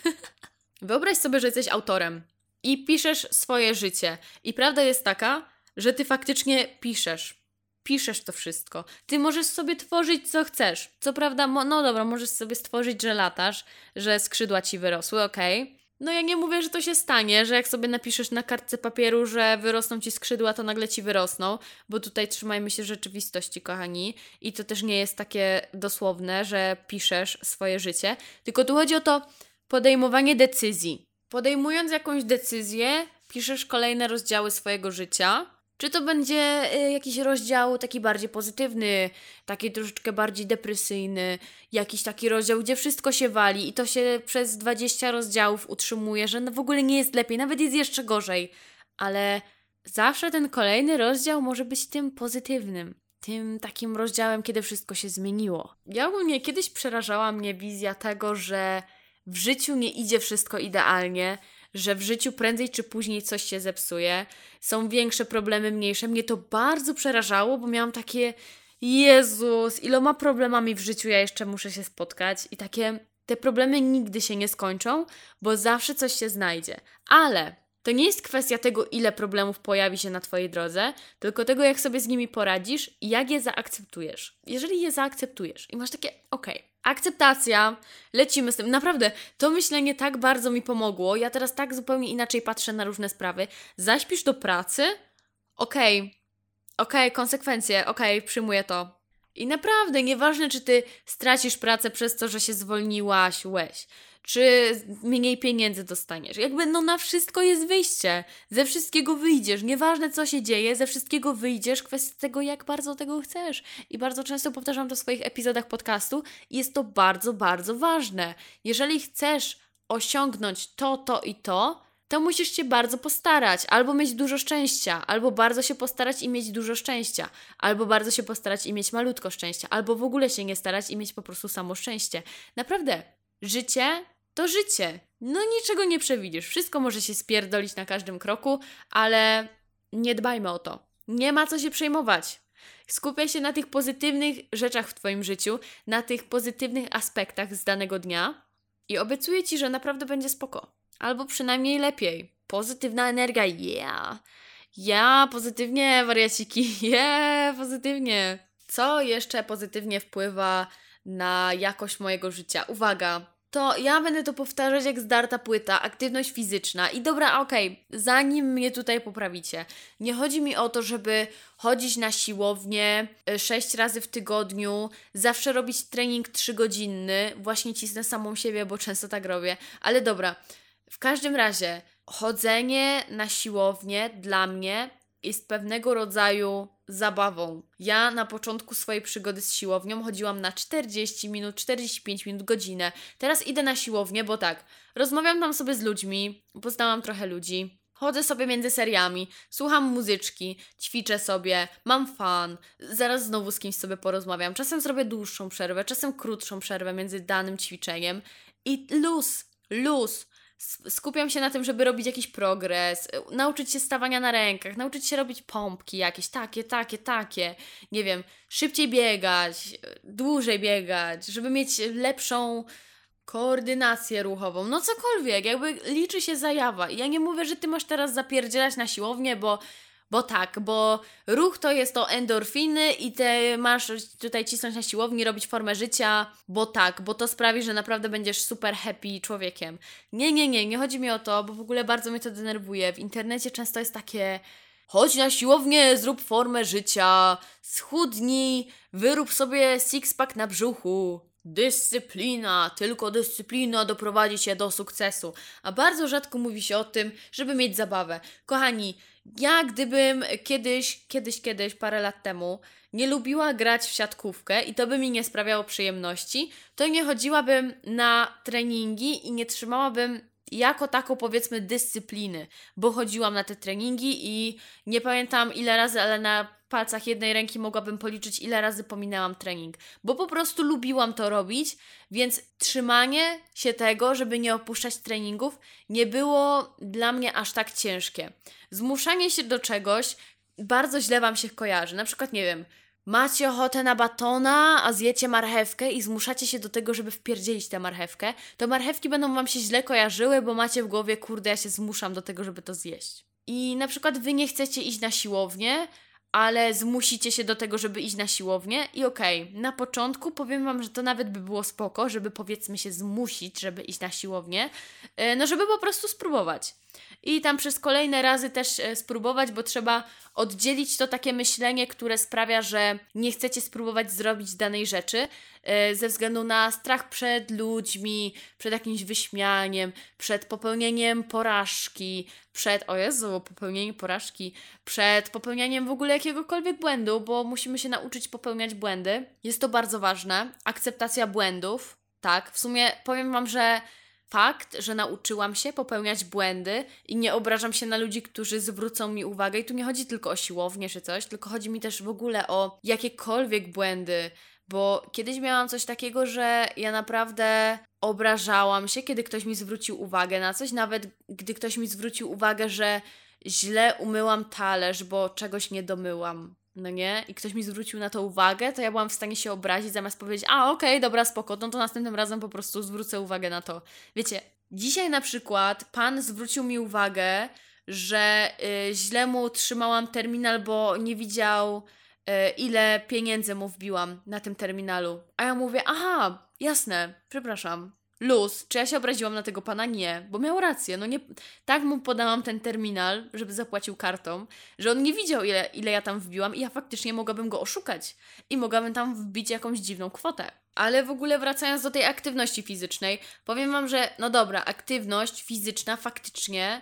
Wyobraź sobie, że jesteś autorem i piszesz swoje życie. I prawda jest taka, że ty faktycznie piszesz piszesz to wszystko. Ty możesz sobie tworzyć co chcesz. Co prawda, no dobra, możesz sobie stworzyć, że latasz, że skrzydła ci wyrosły, okej. Okay. No ja nie mówię, że to się stanie, że jak sobie napiszesz na kartce papieru, że wyrosną ci skrzydła, to nagle ci wyrosną, bo tutaj trzymajmy się rzeczywistości, kochani. I to też nie jest takie dosłowne, że piszesz swoje życie, tylko tu chodzi o to podejmowanie decyzji. Podejmując jakąś decyzję, piszesz kolejne rozdziały swojego życia czy to będzie y, jakiś rozdział taki bardziej pozytywny, taki troszeczkę bardziej depresyjny, jakiś taki rozdział, gdzie wszystko się wali i to się przez 20 rozdziałów utrzymuje, że w ogóle nie jest lepiej, nawet jest jeszcze gorzej. Ale zawsze ten kolejny rozdział może być tym pozytywnym, tym takim rozdziałem, kiedy wszystko się zmieniło. Ja ogólnie kiedyś przerażała mnie wizja tego, że w życiu nie idzie wszystko idealnie, że w życiu prędzej czy później coś się zepsuje, są większe problemy, mniejsze. Mnie to bardzo przerażało, bo miałam takie Jezus, iloma problemami w życiu ja jeszcze muszę się spotkać i takie te problemy nigdy się nie skończą, bo zawsze coś się znajdzie. Ale to nie jest kwestia tego, ile problemów pojawi się na Twojej drodze, tylko tego, jak sobie z nimi poradzisz i jak je zaakceptujesz. Jeżeli je zaakceptujesz i masz takie, okej, okay, akceptacja, lecimy z tym. Naprawdę, to myślenie tak bardzo mi pomogło. Ja teraz tak zupełnie inaczej patrzę na różne sprawy. Zaśpisz do pracy? Okej, okay. okej, okay, konsekwencje, okej, okay, przyjmuję to. I naprawdę, nieważne, czy ty stracisz pracę przez to, że się zwolniłaś, łeś, czy mniej pieniędzy dostaniesz. Jakby no na wszystko jest wyjście. Ze wszystkiego wyjdziesz. Nieważne co się dzieje, ze wszystkiego wyjdziesz. Kwestia tego, jak bardzo tego chcesz. I bardzo często powtarzam to w swoich epizodach podcastu. Jest to bardzo, bardzo ważne. Jeżeli chcesz osiągnąć to, to i to, to musisz się bardzo postarać, albo mieć dużo szczęścia, albo bardzo się postarać i mieć dużo szczęścia, albo bardzo się postarać i mieć malutko szczęścia, albo w ogóle się nie starać i mieć po prostu samo szczęście. Naprawdę, życie to życie. No niczego nie przewidzisz. Wszystko może się spierdolić na każdym kroku, ale nie dbajmy o to. Nie ma co się przejmować. Skupiaj się na tych pozytywnych rzeczach w Twoim życiu, na tych pozytywnych aspektach z danego dnia i obiecuję Ci, że naprawdę będzie spoko. Albo przynajmniej lepiej. Pozytywna energia, yeah! Ja, pozytywnie, wariaciki, yeah, pozytywnie. Co jeszcze pozytywnie wpływa na jakość mojego życia? Uwaga, to ja będę to powtarzać jak zdarta płyta, aktywność fizyczna. I dobra, okej, okay, zanim mnie tutaj poprawicie, nie chodzi mi o to, żeby chodzić na siłownię 6 e, razy w tygodniu, zawsze robić trening 3-godzinny, właśnie cisnę samą siebie, bo często tak robię, ale dobra, w każdym razie chodzenie na siłownię dla mnie jest pewnego rodzaju zabawą. Ja na początku swojej przygody z siłownią chodziłam na 40 minut, 45 minut, godzinę. Teraz idę na siłownię, bo tak, rozmawiam tam sobie z ludźmi, poznałam trochę ludzi. Chodzę sobie między seriami, słucham muzyczki, ćwiczę sobie, mam fan, zaraz znowu z kimś sobie porozmawiam. Czasem zrobię dłuższą przerwę, czasem krótszą przerwę między danym ćwiczeniem i luz, luz skupiam się na tym, żeby robić jakiś progres, y, nauczyć się stawania na rękach, nauczyć się robić pompki jakieś, takie, takie, takie, nie wiem, szybciej biegać, y, dłużej biegać, żeby mieć lepszą koordynację ruchową, no cokolwiek, jakby liczy się zajawa. Ja nie mówię, że ty masz teraz zapierdzielać na siłownię, bo bo tak, bo ruch to jest to endorfiny i ty masz tutaj cisnąć na siłowni, robić formę życia, bo tak, bo to sprawi, że naprawdę będziesz super happy człowiekiem. Nie, nie, nie, nie chodzi mi o to, bo w ogóle bardzo mnie to denerwuje. W internecie często jest takie chodź na siłownię, zrób formę życia, schudnij, wyrób sobie six-pack na brzuchu. Dyscyplina, tylko dyscyplina doprowadzi cię do sukcesu, a bardzo rzadko mówi się o tym, żeby mieć zabawę. Kochani, ja gdybym kiedyś, kiedyś, kiedyś, parę lat temu nie lubiła grać w siatkówkę i to by mi nie sprawiało przyjemności, to nie chodziłabym na treningi i nie trzymałabym jako taką powiedzmy dyscypliny, bo chodziłam na te treningi i nie pamiętam ile razy, ale na palcach jednej ręki mogłabym policzyć, ile razy pominęłam trening, bo po prostu lubiłam to robić, więc trzymanie się tego, żeby nie opuszczać treningów, nie było dla mnie aż tak ciężkie. Zmuszanie się do czegoś bardzo źle Wam się kojarzy. Na przykład, nie wiem, macie ochotę na batona, a zjecie marchewkę i zmuszacie się do tego, żeby wpierdzielić tę marchewkę, to marchewki będą Wam się źle kojarzyły, bo macie w głowie, kurde, ja się zmuszam do tego, żeby to zjeść. I na przykład Wy nie chcecie iść na siłownię, ale zmusicie się do tego, żeby iść na siłownię i okej, okay, na początku powiem Wam, że to nawet by było spoko, żeby powiedzmy się zmusić, żeby iść na siłownię, e, no żeby po prostu spróbować i tam przez kolejne razy też e, spróbować, bo trzeba oddzielić to takie myślenie, które sprawia, że nie chcecie spróbować zrobić danej rzeczy e, ze względu na strach przed ludźmi, przed jakimś wyśmianiem, przed popełnieniem porażki, przed, o Jezu, popełnieniem porażki, przed popełnianiem w ogóle jakiegokolwiek błędu, bo musimy się nauczyć popełniać błędy. Jest to bardzo ważne. Akceptacja błędów, tak. W sumie powiem Wam, że fakt, że nauczyłam się popełniać błędy i nie obrażam się na ludzi, którzy zwrócą mi uwagę. I tu nie chodzi tylko o siłownię czy coś, tylko chodzi mi też w ogóle o jakiekolwiek błędy. Bo kiedyś miałam coś takiego, że ja naprawdę obrażałam się, kiedy ktoś mi zwrócił uwagę na coś, nawet gdy ktoś mi zwrócił uwagę, że źle umyłam talerz, bo czegoś nie domyłam no nie? I ktoś mi zwrócił na to uwagę, to ja byłam w stanie się obrazić, zamiast powiedzieć, a okej, okay, dobra, spoko, no to następnym razem po prostu zwrócę uwagę na to. Wiecie, dzisiaj na przykład pan zwrócił mi uwagę, że y, źle mu trzymałam terminal, bo nie widział, y, ile pieniędzy mu wbiłam na tym terminalu. A ja mówię, aha, jasne, przepraszam, luz, czy ja się obraziłam na tego pana? Nie, bo miał rację. No nie, tak mu podałam ten terminal, żeby zapłacił kartą, że on nie widział, ile, ile ja tam wbiłam i ja faktycznie mogłabym go oszukać i mogłabym tam wbić jakąś dziwną kwotę. Ale w ogóle wracając do tej aktywności fizycznej, powiem Wam, że no dobra, aktywność fizyczna faktycznie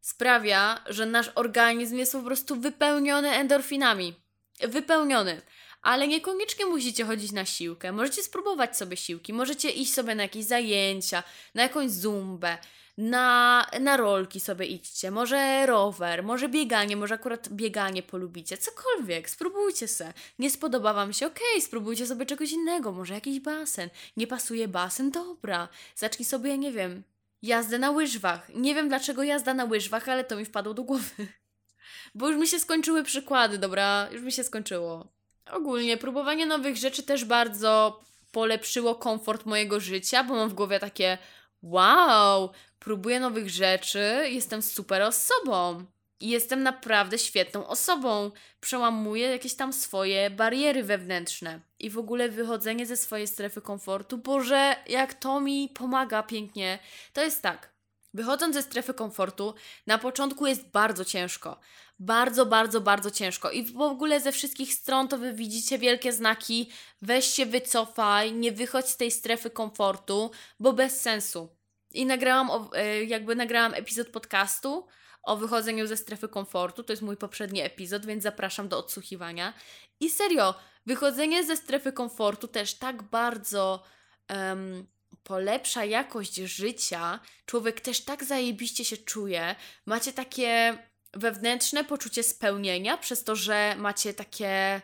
sprawia, że nasz organizm jest po prostu wypełniony endorfinami. Wypełniony ale niekoniecznie musicie chodzić na siłkę. Możecie spróbować sobie siłki, możecie iść sobie na jakieś zajęcia, na jakąś zumbę, na, na rolki sobie idźcie, może rower, może bieganie, może akurat bieganie polubicie, cokolwiek, spróbujcie se. Nie spodoba Wam się, okej, okay, spróbujcie sobie czegoś innego, może jakiś basen. Nie pasuje basen? Dobra, zacznij sobie, nie wiem, jazdę na łyżwach. Nie wiem dlaczego jazda na łyżwach, ale to mi wpadło do głowy. Bo już mi się skończyły przykłady, dobra, już mi się skończyło. Ogólnie próbowanie nowych rzeczy też bardzo polepszyło komfort mojego życia, bo mam w głowie takie wow, próbuję nowych rzeczy, jestem super osobą. Jestem naprawdę świetną osobą. Przełamuję jakieś tam swoje bariery wewnętrzne. I w ogóle wychodzenie ze swojej strefy komfortu, Boże, jak to mi pomaga pięknie. To jest tak. Wychodząc ze strefy komfortu, na początku jest bardzo ciężko. Bardzo, bardzo, bardzo ciężko. I w ogóle ze wszystkich stron to wy widzicie wielkie znaki: weź się, wycofaj, nie wychodź z tej strefy komfortu, bo bez sensu. I nagrałam, e, jakby nagrałam epizod podcastu o wychodzeniu ze strefy komfortu. To jest mój poprzedni epizod, więc zapraszam do odsłuchiwania. I serio, wychodzenie ze strefy komfortu też tak bardzo. Um, polepsza jakość życia, człowiek też tak zajebiście się czuje, macie takie wewnętrzne poczucie spełnienia przez to, że macie takie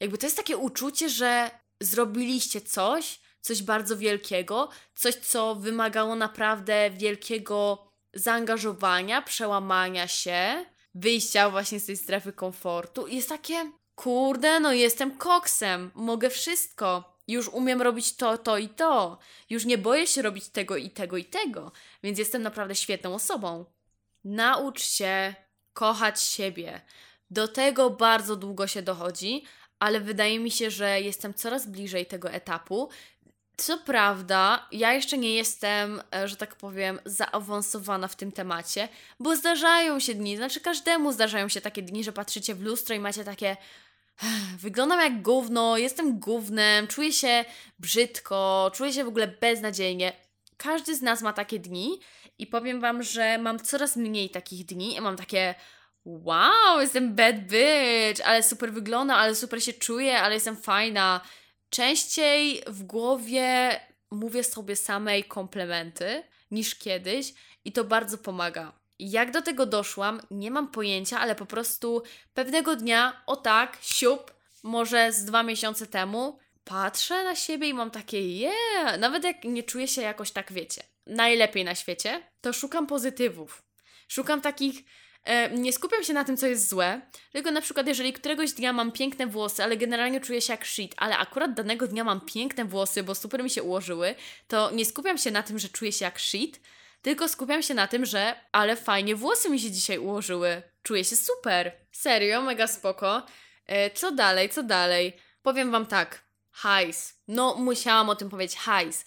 jakby to jest takie uczucie, że zrobiliście coś, coś bardzo wielkiego, coś co wymagało naprawdę wielkiego zaangażowania, przełamania się, wyjścia właśnie z tej strefy komfortu i jest takie kurde, no jestem koksem, mogę wszystko już umiem robić to, to i to. Już nie boję się robić tego i tego i tego, więc jestem naprawdę świetną osobą. Naucz się kochać siebie. Do tego bardzo długo się dochodzi, ale wydaje mi się, że jestem coraz bliżej tego etapu. Co prawda, ja jeszcze nie jestem, e, że tak powiem, zaawansowana w tym temacie, bo zdarzają się dni, znaczy każdemu zdarzają się takie dni, że patrzycie w lustro i macie takie Wyglądam jak gówno, jestem gównem, czuję się brzydko, czuję się w ogóle beznadziejnie. Każdy z nas ma takie dni i powiem Wam, że mam coraz mniej takich dni i mam takie wow, jestem bad bitch, ale super wygląda, ale super się czuję, ale jestem fajna. Częściej w głowie mówię sobie samej komplementy niż kiedyś i to bardzo pomaga. Jak do tego doszłam, nie mam pojęcia, ale po prostu pewnego dnia, o tak, siup, może z dwa miesiące temu, patrzę na siebie i mam takie, yeah, nawet jak nie czuję się jakoś tak, wiecie, najlepiej na świecie, to szukam pozytywów. Szukam takich E, nie skupiam się na tym, co jest złe, tylko na przykład, jeżeli któregoś dnia mam piękne włosy, ale generalnie czuję się jak shit, ale akurat danego dnia mam piękne włosy, bo super mi się ułożyły, to nie skupiam się na tym, że czuję się jak shit, tylko skupiam się na tym, że ale fajnie włosy mi się dzisiaj ułożyły. Czuję się super. Serio, mega spoko. E, co dalej, co dalej? Powiem Wam tak. Hajs. No, musiałam o tym powiedzieć. Hajs.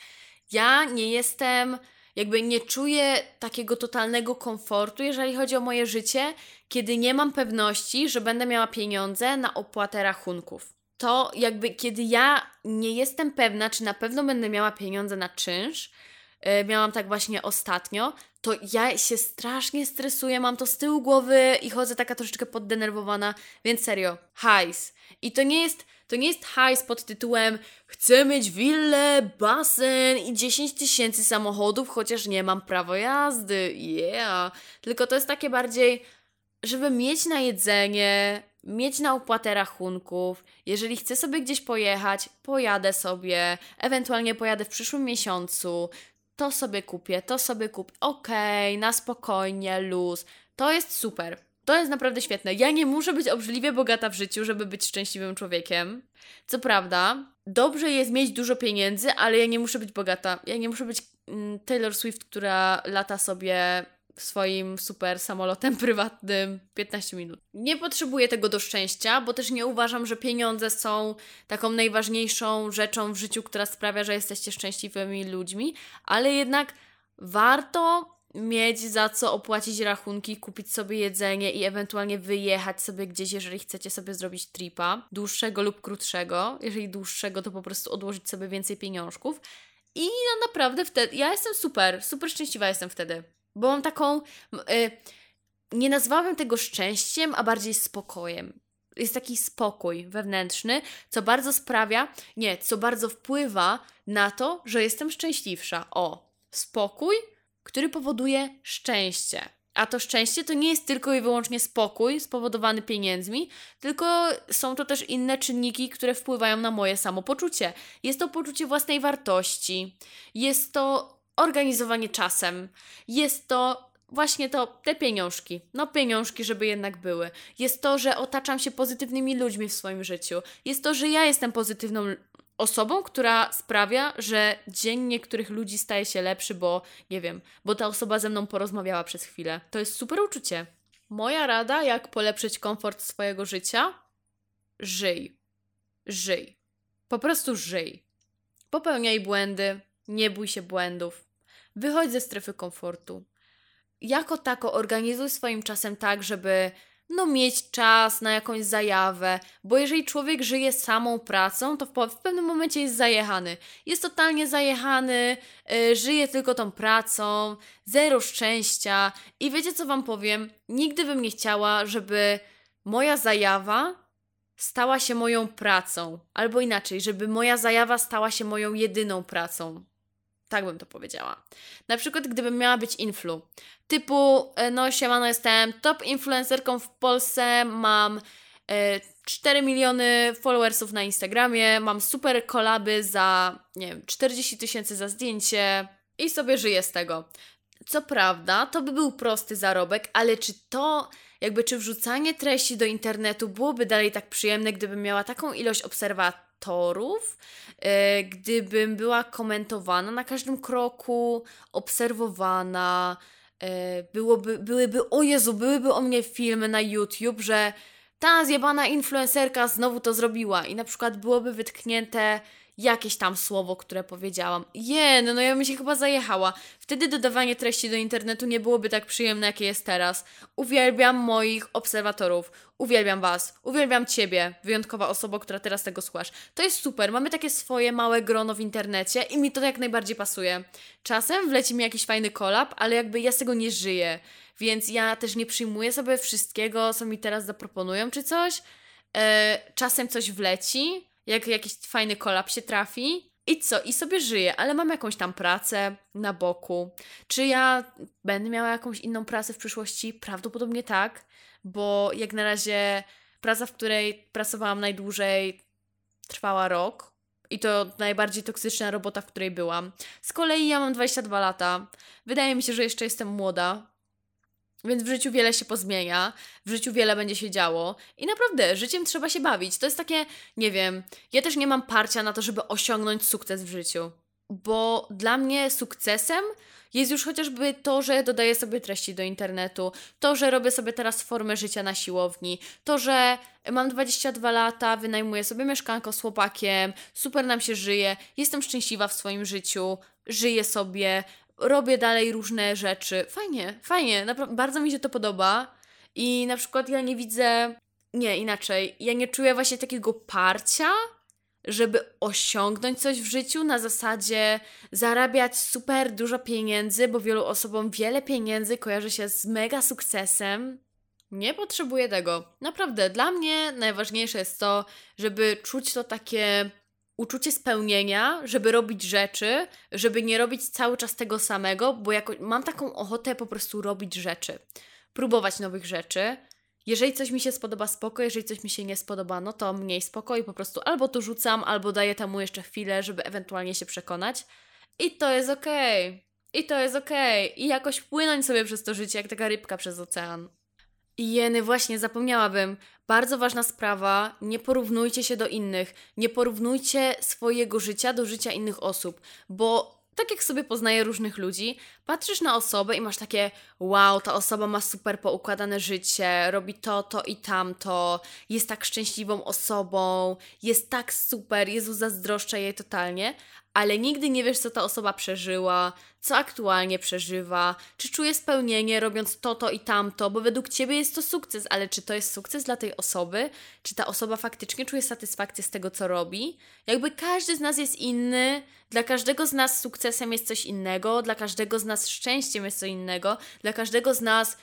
Ja nie jestem jakby nie czuję takiego totalnego komfortu, jeżeli chodzi o moje życie, kiedy nie mam pewności, że będę miała pieniądze na opłatę rachunków. To jakby kiedy ja nie jestem pewna, czy na pewno będę miała pieniądze na czynsz, yy, miałam tak właśnie ostatnio, to ja się strasznie stresuję, mam to z tyłu głowy i chodzę taka troszeczkę poddenerwowana, więc serio, hajs. I to nie jest to nie jest hajs pod tytułem chcę mieć willę, basen i 10 tysięcy samochodów, chociaż nie mam prawa jazdy. Yeah. Tylko to jest takie bardziej, żeby mieć na jedzenie, mieć na opłatę rachunków. Jeżeli chcę sobie gdzieś pojechać, pojadę sobie, ewentualnie pojadę w przyszłym miesiącu, to sobie kupię, to sobie kupię. Okej, okay, na spokojnie, luz. To jest super. To jest naprawdę świetne. Ja nie muszę być obrzydliwie bogata w życiu, żeby być szczęśliwym człowiekiem. Co prawda, dobrze jest mieć dużo pieniędzy, ale ja nie muszę być bogata. Ja nie muszę być mm, Taylor Swift, która lata sobie swoim super samolotem prywatnym 15 minut. Nie potrzebuję tego do szczęścia, bo też nie uważam, że pieniądze są taką najważniejszą rzeczą w życiu, która sprawia, że jesteście szczęśliwymi ludźmi, ale jednak warto mieć za co opłacić rachunki, kupić sobie jedzenie i ewentualnie wyjechać sobie gdzieś, jeżeli chcecie sobie zrobić tripa, dłuższego lub krótszego. Jeżeli dłuższego, to po prostu odłożyć sobie więcej pieniążków. I no naprawdę wtedy, ja jestem super, super szczęśliwa jestem wtedy, bo mam taką, yy, nie nazwałabym tego szczęściem, a bardziej spokojem. Jest taki spokój wewnętrzny, co bardzo sprawia, nie, co bardzo wpływa na to, że jestem szczęśliwsza. O, spokój który powoduje szczęście. A to szczęście to nie jest tylko i wyłącznie spokój spowodowany pieniędzmi, tylko są to też inne czynniki, które wpływają na moje samopoczucie. Jest to poczucie własnej wartości, jest to organizowanie czasem, jest to właśnie to, te pieniążki. No, pieniążki, żeby jednak były. Jest to, że otaczam się pozytywnymi ludźmi w swoim życiu. Jest to, że ja jestem pozytywną osobą, która sprawia, że dzień niektórych ludzi staje się lepszy, bo nie wiem, bo ta osoba ze mną porozmawiała przez chwilę. To jest super uczucie. Moja rada, jak polepszyć komfort swojego życia? Żyj. Żyj. Po prostu żyj. Popełniaj błędy, nie bój się błędów. Wychodź ze strefy komfortu. Jako tako organizuj swoim czasem tak, żeby no mieć czas na jakąś zajawę, bo jeżeli człowiek żyje samą pracą, to w, pewnym momencie jest zajechany. Jest totalnie zajechany, yy, żyje tylko tą pracą, zero szczęścia i wiecie co wam powiem? Nigdy bym nie chciała, żeby moja zajawa stała się moją pracą, albo inaczej, żeby moja zajawa stała się moją jedyną pracą. Tak bym to powiedziała. Na przykład, gdybym miała być influ. Typu, e, no siemano, jestem top influencerką w Polsce, mam e, 4 miliony followersów na Instagramie, mam super kolaby za, nie wiem, 40 tysięcy za zdjęcie i sobie żyję z tego. Co prawda, to by był prosty zarobek, ale czy to, jakby, czy wrzucanie treści do internetu byłoby dalej tak przyjemne, gdybym miała taką ilość obserwatorów? Aktorów, e, gdybym była komentowana na każdym kroku, obserwowana, e, byłoby, byłyby, o Jezu, byłyby o mnie filmy na YouTube, że ta zjebana influencerka znowu to zrobiła i na przykład byłoby wytknięte jakieś tam słowo, które powiedziałam. Je, no, no ja bym się chyba zajechała. Wtedy dodawanie treści do internetu nie byłoby tak przyjemne, jakie jest teraz. Uwielbiam moich obserwatorów. Uwielbiam Was. Uwielbiam Ciebie, wyjątkowa osoba, która teraz tego słuchasz. To jest super. Mamy takie swoje małe grono w internecie i mi to jak najbardziej pasuje. Czasem wleci mi jakiś fajny kolab, ale jakby ja z tego nie żyję. Więc ja też nie przyjmuję sobie wszystkiego, co mi teraz zaproponują czy coś. Eee, czasem coś wleci, jak jakiś fajny kolab się trafi. I co? I sobie żyję, ale mam jakąś tam pracę na boku. Czy ja będę miała jakąś inną pracę w przyszłości? Prawdopodobnie tak, bo jak na razie praca, w której pracowałam najdłużej, trwała rok. I to najbardziej toksyczna robota, w której byłam. Z kolei ja mam 22 lata. Wydaje mi się, że jeszcze jestem młoda, więc w życiu wiele się pozmienia, w życiu wiele będzie się działo i naprawdę życiem trzeba się bawić. To jest takie, nie wiem, ja też nie mam parcia na to, żeby osiągnąć sukces w życiu, bo dla mnie sukcesem jest już chociażby to, że dodaję sobie treści do internetu, to, że robię sobie teraz formę życia na siłowni, to, że mam 22 lata, wynajmuję sobie mieszkanko z chłopakiem, super nam się żyje, jestem szczęśliwa w swoim życiu, żyję sobie, robię dalej różne rzeczy. Fajnie, fajnie, bardzo mi się to podoba. I na przykład ja nie widzę, nie inaczej, ja nie czuję właśnie takiego parcia, żeby osiągnąć coś w życiu na zasadzie zarabiać super dużo pieniędzy, bo wielu osobom wiele pieniędzy kojarzy się z mega sukcesem. Nie potrzebuję tego. Naprawdę, dla mnie najważniejsze jest to, żeby czuć to takie uczucie spełnienia, żeby robić rzeczy, żeby nie robić cały czas tego samego, bo jako, mam taką ochotę po prostu robić rzeczy, próbować nowych rzeczy. Jeżeli coś mi się spodoba, spoko, jeżeli coś mi się nie spodoba, no to mniej spoko i po prostu albo to rzucam, albo daję temu jeszcze chwilę, żeby ewentualnie się przekonać. I to jest okej. Okay. I to jest okej. Okay. I jakoś płynąć sobie przez to życie, jak taka rybka przez ocean. Jeny, właśnie zapomniałabym. Bardzo ważna sprawa, nie porównujcie się do innych. Nie porównujcie swojego życia do życia innych osób, bo tak jak sobie poznaję różnych ludzi, patrzysz na osobę i masz takie wow, ta osoba ma super poukładane życie, robi to, to i tamto, jest tak szczęśliwą osobą, jest tak super, Jezu, zazdroszczę jej totalnie, ale nigdy nie wiesz, co ta osoba przeżyła, co aktualnie przeżywa, czy czuje spełnienie robiąc to, to i tamto, bo według ciebie jest to sukces, ale czy to jest sukces dla tej osoby? Czy ta osoba faktycznie czuje satysfakcję z tego, co robi? Jakby każdy z nas jest inny, dla każdego z nas sukcesem jest coś innego, dla każdego z nas szczęściem jest co innego, dla każdego z nas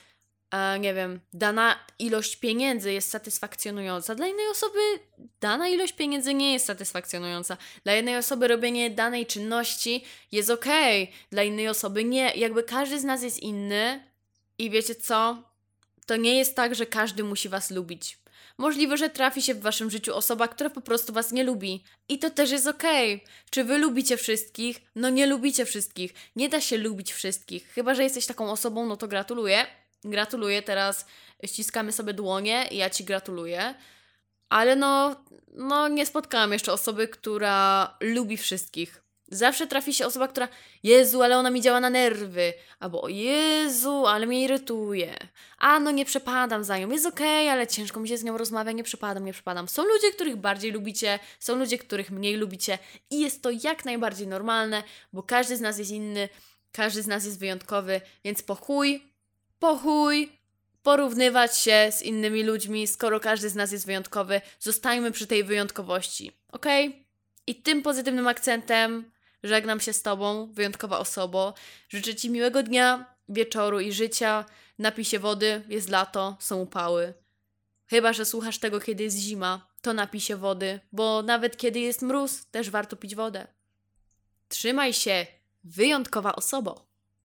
nie wiem, dana ilość pieniędzy jest satysfakcjonująca. Dla innej osoby dana ilość pieniędzy nie jest satysfakcjonująca. Dla jednej osoby robienie danej czynności jest ok, dla innej osoby nie. Jakby każdy z nas jest inny i wiecie co? To nie jest tak, że każdy musi was lubić. Możliwe, że trafi się w waszym życiu osoba, która po prostu was nie lubi. I to też jest okej. Okay. Czy wy lubicie wszystkich? No nie lubicie wszystkich. Nie da się lubić wszystkich. Chyba, że jesteś taką osobą, no to gratuluję Gratuluję, teraz ściskamy sobie dłonie i ja Ci gratuluję. Ale no, no nie spotkałam jeszcze osoby, która lubi wszystkich. Zawsze trafi się osoba, która Jezu, ale ona mi działa na nerwy. Albo Jezu, ale mnie irytuje. A no nie przepadam za nią. Jest okej, okay, ale ciężko mi się z nią rozmawia. Nie przepadam, nie przepadam. Są ludzie, których bardziej lubicie, są ludzie, których mniej lubicie i jest to jak najbardziej normalne, bo każdy z nas jest inny, każdy z nas jest wyjątkowy, więc pochuj, pochuj porównywać się z innymi ludźmi, skoro każdy z nas jest wyjątkowy. Zostańmy przy tej wyjątkowości, ok? I tym pozytywnym akcentem żegnam się z Tobą, wyjątkowa osobo. Życzę Ci miłego dnia, wieczoru i życia. Napij się wody, jest lato, są upały. Chyba, że słuchasz tego, kiedy jest zima, to napij się wody, bo nawet kiedy jest mróz, też warto pić wodę. Trzymaj się, wyjątkowa osobo.